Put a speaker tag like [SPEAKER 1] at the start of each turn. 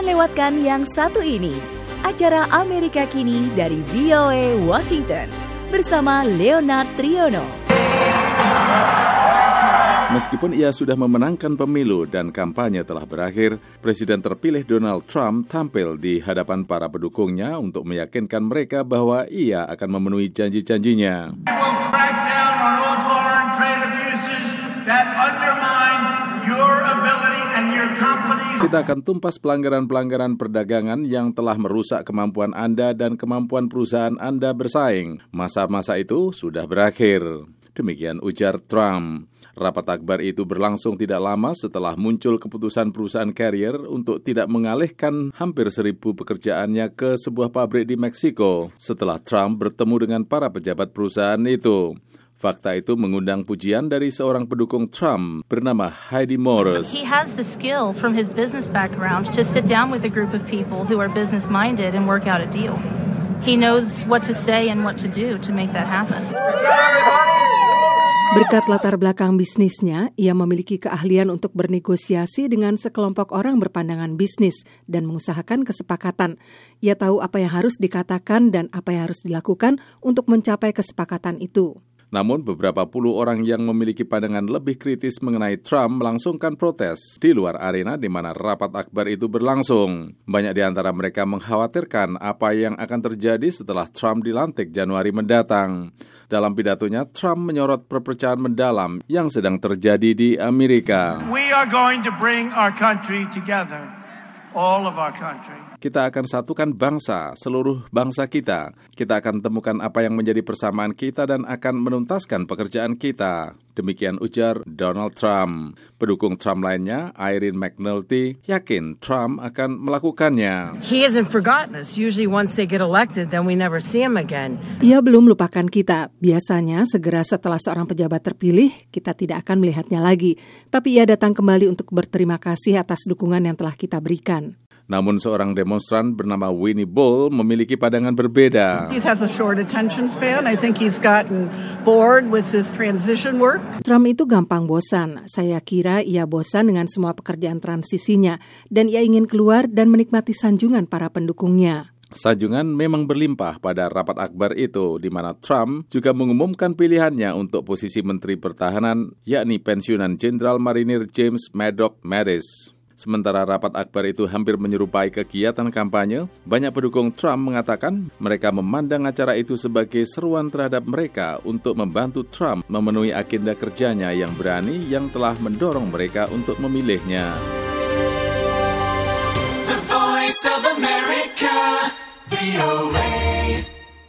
[SPEAKER 1] lewatkan yang satu ini. Acara Amerika Kini dari VOA Washington bersama Leonard Triono.
[SPEAKER 2] Meskipun ia sudah memenangkan pemilu dan kampanye telah berakhir, Presiden terpilih Donald Trump tampil di hadapan para pendukungnya untuk meyakinkan mereka bahwa ia akan memenuhi janji-janjinya. Kita akan tumpas pelanggaran-pelanggaran perdagangan yang telah merusak kemampuan Anda dan kemampuan perusahaan Anda bersaing. Masa-masa itu sudah berakhir. Demikian ujar Trump. Rapat akbar itu berlangsung tidak lama setelah muncul keputusan perusahaan carrier untuk tidak mengalihkan hampir seribu pekerjaannya ke sebuah pabrik di Meksiko setelah Trump bertemu dengan para pejabat perusahaan itu. Fakta itu mengundang pujian dari seorang pendukung Trump bernama Heidi Morris.
[SPEAKER 3] He has the skill from his business background to sit down with a group of people who are business minded and work out a deal. He knows what to say and what to do to make that happen.
[SPEAKER 4] Berkat latar belakang bisnisnya, ia memiliki keahlian untuk bernegosiasi dengan sekelompok orang berpandangan bisnis dan mengusahakan kesepakatan. Ia tahu apa yang harus dikatakan dan apa yang harus dilakukan untuk mencapai kesepakatan itu.
[SPEAKER 2] Namun beberapa puluh orang yang memiliki pandangan lebih kritis mengenai Trump melangsungkan protes di luar arena di mana rapat akbar itu berlangsung. Banyak di antara mereka mengkhawatirkan apa yang akan terjadi setelah Trump dilantik Januari mendatang. Dalam pidatonya, Trump menyorot perpecahan mendalam yang sedang terjadi di Amerika.
[SPEAKER 5] We are going to bring our country together, all of our country.
[SPEAKER 2] Kita akan satukan bangsa, seluruh bangsa kita. Kita akan temukan apa yang menjadi persamaan kita dan akan menuntaskan pekerjaan kita. Demikian ujar Donald Trump. Pendukung Trump lainnya, Irene McNulty, yakin Trump akan melakukannya.
[SPEAKER 6] He hasn't forgotten us. Usually once they get elected, then we never see him again.
[SPEAKER 4] Ia belum lupakan kita. Biasanya segera setelah seorang pejabat terpilih, kita tidak akan melihatnya lagi. Tapi ia datang kembali untuk berterima kasih atas dukungan yang telah kita berikan.
[SPEAKER 2] Namun seorang demonstran bernama Winnie Bull memiliki pandangan berbeda.
[SPEAKER 7] He has a short attention span. I think he's gotten bored with this transition work.
[SPEAKER 4] Trump itu gampang bosan. Saya kira ia bosan dengan semua pekerjaan transisinya dan ia ingin keluar dan menikmati sanjungan para pendukungnya.
[SPEAKER 2] Sanjungan memang berlimpah pada rapat akbar itu, di mana Trump juga mengumumkan pilihannya untuk posisi Menteri Pertahanan, yakni pensiunan Jenderal Marinir James Maddox Mattis. Sementara rapat akbar itu hampir menyerupai kegiatan kampanye, banyak pendukung Trump mengatakan mereka memandang acara itu sebagai seruan terhadap mereka untuk membantu Trump memenuhi agenda kerjanya yang berani yang telah mendorong mereka untuk memilihnya.
[SPEAKER 8] The Voice of America, VOA.